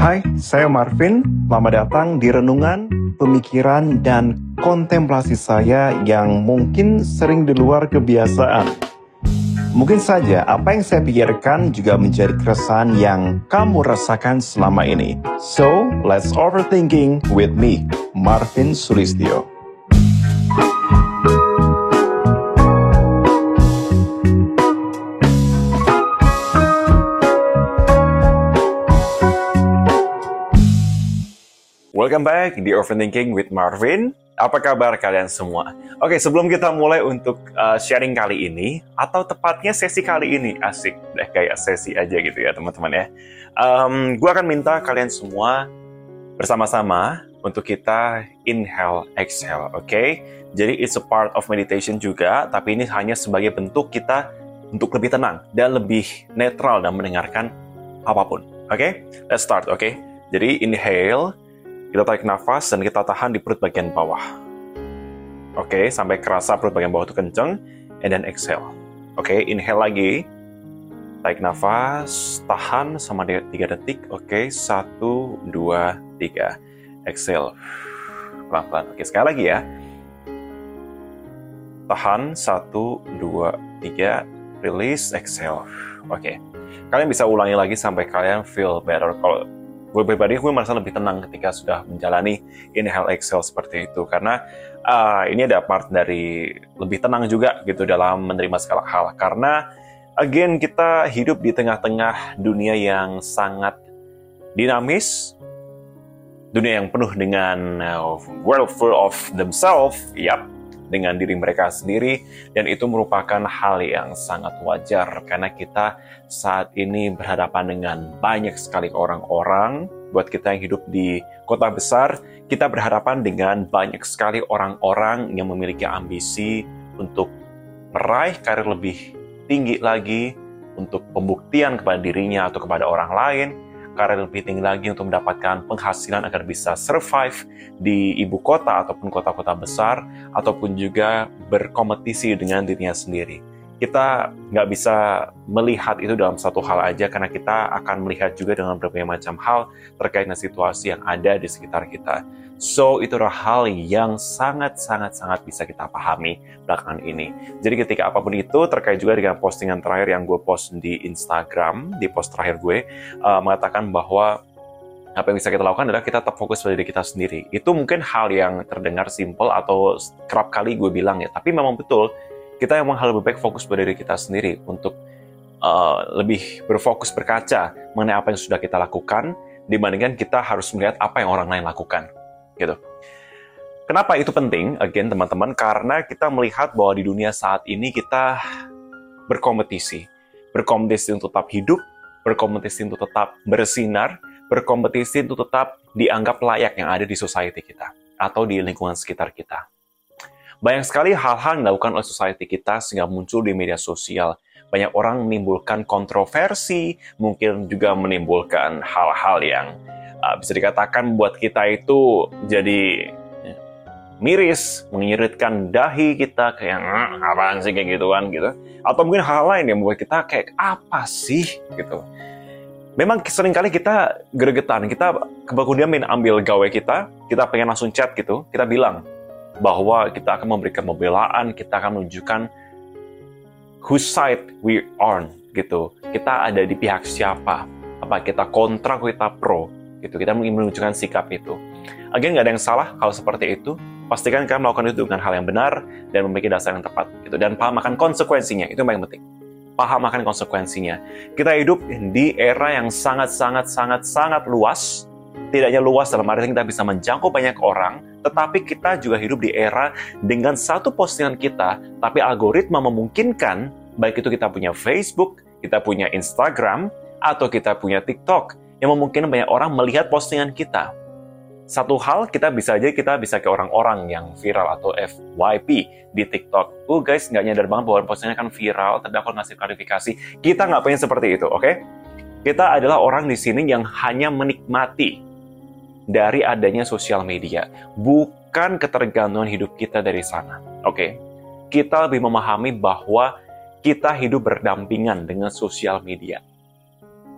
Hai, saya Marvin. Selamat datang di renungan, pemikiran, dan kontemplasi saya yang mungkin sering di luar kebiasaan. Mungkin saja apa yang saya pikirkan juga menjadi keresahan yang kamu rasakan selama ini. So, let's overthinking with me, Marvin Sulistyo. Welcome back di Overthinking with Marvin. Apa kabar kalian semua? Oke, sebelum kita mulai untuk uh, sharing kali ini, atau tepatnya sesi kali ini, asik, deh kayak sesi aja gitu ya teman-teman ya. Um, gue akan minta kalian semua bersama-sama untuk kita inhale, exhale, oke? Okay? Jadi it's a part of meditation juga, tapi ini hanya sebagai bentuk kita untuk lebih tenang dan lebih netral dan mendengarkan apa pun. Oke, okay? let's start, oke? Okay? Jadi inhale, kita tarik nafas dan kita tahan di perut bagian bawah. Oke, okay, sampai kerasa perut bagian bawah itu kenceng. And then exhale. Oke, okay, inhale lagi. Tarik nafas, tahan sama 3 detik. Oke, okay, 1, 2, 3. Exhale. Pelan-pelan. Oke, okay, sekali lagi ya. Tahan, 1, 2, 3. Release, exhale. Oke. Okay. Kalian bisa ulangi lagi sampai kalian feel better. Kalau gue pribadi gue merasa lebih tenang ketika sudah menjalani inhale exhale seperti itu. Karena uh, ini ada part dari lebih tenang juga gitu dalam menerima segala hal. Karena again kita hidup di tengah-tengah dunia yang sangat dinamis. Dunia yang penuh dengan uh, world full of themselves. Yap dengan diri mereka sendiri dan itu merupakan hal yang sangat wajar karena kita saat ini berhadapan dengan banyak sekali orang-orang. Buat kita yang hidup di kota besar kita berhadapan dengan banyak sekali orang-orang yang memiliki ambisi untuk meraih karir lebih tinggi lagi untuk pembuktian kepada dirinya atau kepada orang lain karir lebih tinggi lagi untuk mendapatkan penghasilan agar bisa survive di ibu kota ataupun kota-kota besar, ataupun juga berkompetisi dengan dirinya sendiri. Kita nggak bisa melihat itu dalam satu hal aja karena kita akan melihat juga dengan berbagai macam hal terkait dengan situasi yang ada di sekitar kita. So, itu adalah hal yang sangat-sangat-sangat bisa kita pahami belakangan ini. Jadi ketika apa pun itu, terkait juga dengan postingan terakhir yang gue post di Instagram, di post terakhir gue, uh, mengatakan bahwa apa yang bisa kita lakukan adalah kita tetap fokus pada diri kita sendiri. Itu mungkin hal yang terdengar simple atau kerap kali gue bilang ya, tapi memang betul, kita memang hal lebih baik fokus pada diri kita sendiri untuk uh, lebih berfokus berkaca mengenai apa yang sudah kita lakukan, dibandingkan kita harus melihat apa yang orang lain lakukan gitu. Kenapa itu penting? Again, teman-teman, karena kita melihat bahwa di dunia saat ini kita berkompetisi. Berkompetisi untuk tetap hidup, berkompetisi untuk tetap bersinar, berkompetisi untuk tetap dianggap layak yang ada di society kita atau di lingkungan sekitar kita. Banyak sekali hal-hal yang dilakukan oleh society kita sehingga muncul di media sosial. Banyak orang menimbulkan kontroversi, mungkin juga menimbulkan hal-hal yang uh, bisa dikatakan buat kita itu jadi ya, miris, mengiritkan dahi kita kayak hm, apaan sih kayak gitu kan gitu. Atau mungkin hal lain yang membuat kita kayak apa sih gitu. Memang sering kali kita gregetan, kita kemudian main ambil gawe kita, kita pengen langsung chat gitu, kita bilang bahwa kita akan memberikan pembelaan, kita akan menunjukkan whose side we on gitu. Kita ada di pihak siapa, apa kita kontra, kita pro gitu. Kita menunjukkan sikap itu. Agar nggak ada yang salah kalau seperti itu. Pastikan kalian melakukan itu dengan hal yang benar dan memiliki dasar yang tepat. Gitu. Dan paham akan konsekuensinya, itu yang paling penting. Paham akan konsekuensinya. Kita hidup di era yang sangat-sangat-sangat-sangat luas. Tidak hanya luas dalam arti kita bisa menjangkau banyak orang, tetapi kita juga hidup di era dengan satu postingan kita, tapi algoritma memungkinkan, baik itu kita punya Facebook, kita punya Instagram, atau kita punya TikTok, yang memungkinkan banyak orang melihat postingan kita. Satu hal kita bisa aja kita bisa ke orang-orang yang viral atau FYP di TikTok. Uh guys, nggak nyadar banget bahwa postingannya kan viral, tapi aku ngasih klarifikasi. Kita nggak pengen seperti itu, oke? Okay? Kita adalah orang di sini yang hanya menikmati dari adanya sosial media, bukan ketergantungan hidup kita dari sana. Oke, okay? kita lebih memahami bahwa kita hidup berdampingan dengan sosial media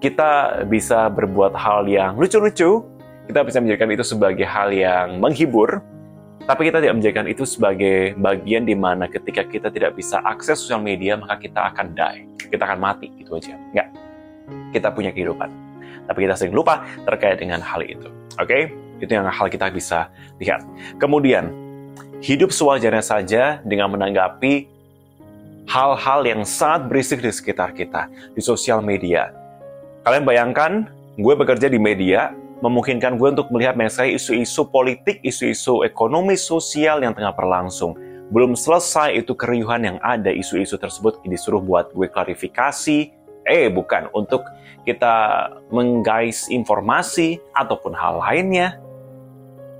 kita bisa berbuat hal yang lucu-lucu, kita bisa menjadikan itu sebagai hal yang menghibur, tapi kita tidak menjadikan itu sebagai bagian di mana ketika kita tidak bisa akses sosial media, maka kita akan die. Kita akan mati, gitu aja. Enggak. Kita punya kehidupan. Tapi kita sering lupa terkait dengan hal itu. Oke? Okay? Itu yang hal kita bisa lihat. Kemudian, hidup sewajarnya saja dengan menanggapi hal-hal yang sangat berisik di sekitar kita, di sosial media. Kalian bayangkan, gue bekerja di media, memungkinkan gue untuk melihat sekali isu-isu politik, isu-isu ekonomi sosial yang tengah berlangsung. Belum selesai itu keriuhan yang ada isu-isu tersebut disuruh buat gue klarifikasi. Eh, bukan untuk kita menggais informasi ataupun hal lainnya.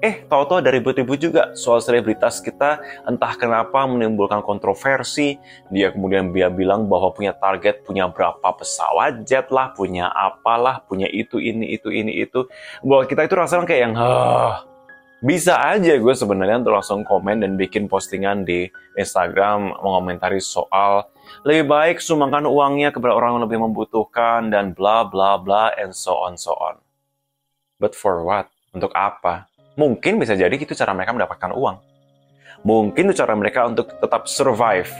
Eh, tahu-tahu ada ribut-ribut juga soal selebritas kita, entah kenapa menimbulkan kontroversi. Dia kemudian dia bilang bahwa punya target, punya berapa pesawat jet lah, punya apalah, punya itu, ini, itu, ini, itu. Bahwa kita itu rasanya kayak yang, Hah, bisa aja gue sebenarnya untuk langsung komen dan bikin postingan di Instagram mengomentari soal lebih baik sumbangkan uangnya kepada orang yang lebih membutuhkan dan bla bla bla and so on so on. But for what? Untuk apa? Mungkin bisa jadi itu cara mereka mendapatkan uang. Mungkin itu cara mereka untuk tetap survive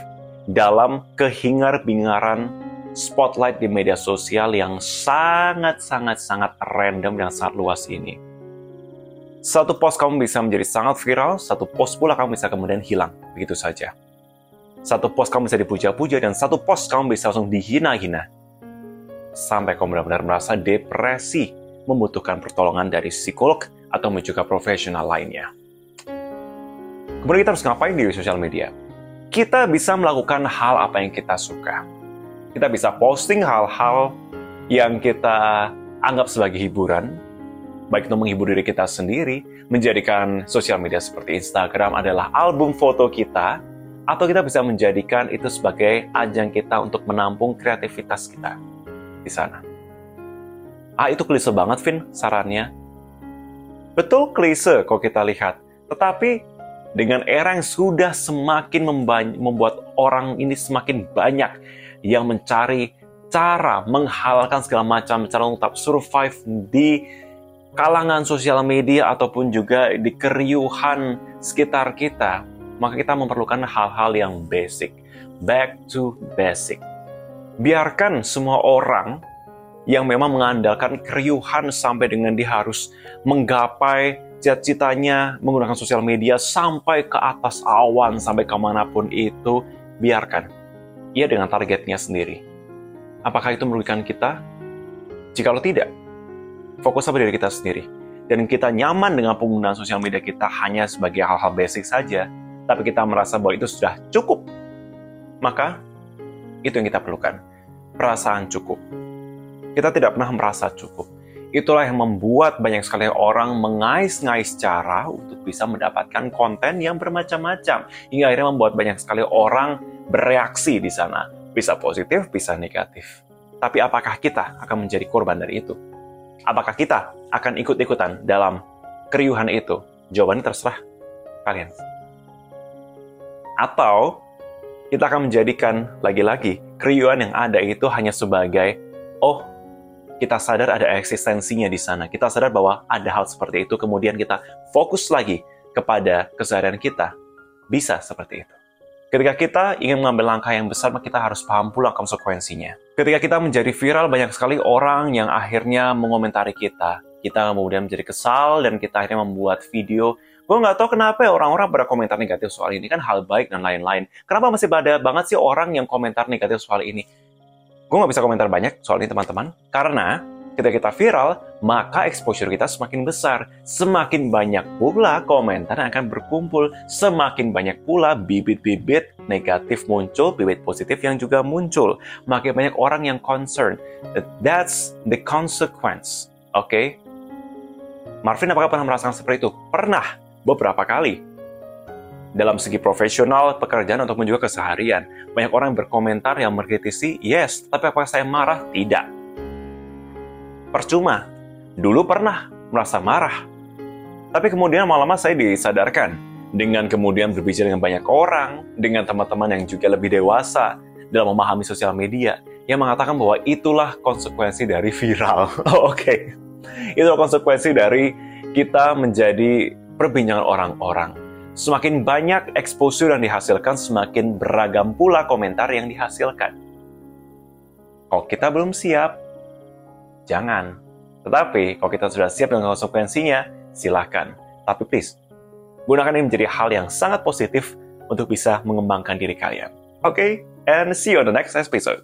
dalam kehingar-bingaran spotlight di media sosial yang sangat-sangat-sangat random dan sangat luas ini. Satu post kamu bisa menjadi sangat viral, satu post pula kamu bisa kemudian hilang, begitu saja. Satu post kamu bisa dipuja-puja, dan satu post kamu bisa langsung dihina-hina. Sampai kamu benar-benar merasa depresi, membutuhkan pertolongan dari psikolog atau juga profesional lainnya. Kemudian kita harus ngapain di sosial media? Kita bisa melakukan hal apa yang kita suka. Kita bisa posting hal-hal yang kita anggap sebagai hiburan, baik itu menghibur diri kita sendiri, menjadikan sosial media seperti Instagram adalah album foto kita, atau kita bisa menjadikan itu sebagai ajang kita untuk menampung kreativitas kita di sana. Ah, itu klise banget, Vin, sarannya. Betul klise kalau kita lihat, tetapi dengan era yang sudah semakin membuat orang ini semakin banyak yang mencari cara menghalalkan segala macam cara untuk tetap survive di kalangan sosial media ataupun juga di keriuhan sekitar kita, maka kita memerlukan hal-hal yang basic. Back to basic. Biarkan semua orang yang memang mengandalkan keriuhan sampai dengan dia harus menggapai cita-citanya menggunakan sosial media sampai ke atas awan, sampai ke mana pun itu, biarkan. Ia dengan targetnya sendiri. Apakah itu merugikan kita? Jikalau tidak, fokus pada diri kita sendiri. Dan kita nyaman dengan penggunaan sosial media kita hanya sebagai hal-hal basic saja, tapi kita merasa bahwa itu sudah cukup. Maka, itu yang kita perlukan. Perasaan cukup kita tidak pernah merasa cukup. Itulah yang membuat banyak sekali orang mengais-ngais cara untuk bisa mendapatkan konten yang bermacam-macam. Hingga akhirnya membuat banyak sekali orang bereaksi di sana. Bisa positif, bisa negatif. Tapi apakah kita akan menjadi korban dari itu? Apakah kita akan ikut-ikutan dalam keriuhan itu? Jawabannya terserah kalian. Atau kita akan menjadikan lagi-lagi keriuhan yang ada itu hanya sebagai, oh kita sadar ada eksistensinya di sana. Kita sadar bahwa ada hal seperti itu, kemudian kita fokus lagi kepada keseharian kita. Bisa seperti itu. Ketika kita ingin mengambil langkah yang besar, maka kita harus paham pula konsekuensinya. Ketika kita menjadi viral, banyak sekali orang yang akhirnya mengomentari kita. Kita kemudian menjadi kesal dan kita akhirnya membuat video. Gue nggak tahu kenapa ya orang-orang pada komentar negatif soal ini. Kan hal baik dan lain-lain. Kenapa masih ada banget sih orang yang komentar negatif soal ini? Gue nggak bisa komentar banyak soal ini teman-teman, karena ketika kita viral, maka exposure kita semakin besar. Semakin banyak pula komentar yang akan berkumpul, semakin banyak pula bibit-bibit negatif muncul, bibit positif yang juga muncul. Makin banyak orang yang concern. That's the consequence. Oke? Okay? Marvin apakah pernah merasakan seperti itu? Pernah, beberapa kali dalam segi profesional, pekerjaan, ataupun juga keseharian. Banyak orang berkomentar yang mengkritisi, yes, tapi apakah saya marah? Tidak. Percuma. Dulu pernah merasa marah. Tapi kemudian lama-lama saya disadarkan dengan kemudian berbicara dengan banyak orang, dengan teman-teman yang juga lebih dewasa dalam memahami sosial media, yang mengatakan bahwa itulah konsekuensi dari viral. Oke, okay. itulah konsekuensi dari kita menjadi perbincangan orang-orang. Semakin banyak exposure yang dihasilkan, semakin beragam pula komentar yang dihasilkan. Kalau kita belum siap, jangan. Tetapi kalau kita sudah siap dengan konsekuensinya, silahkan. Tapi please, gunakan ini menjadi hal yang sangat positif untuk bisa mengembangkan diri kalian. Oke, okay? and see you on the next episode.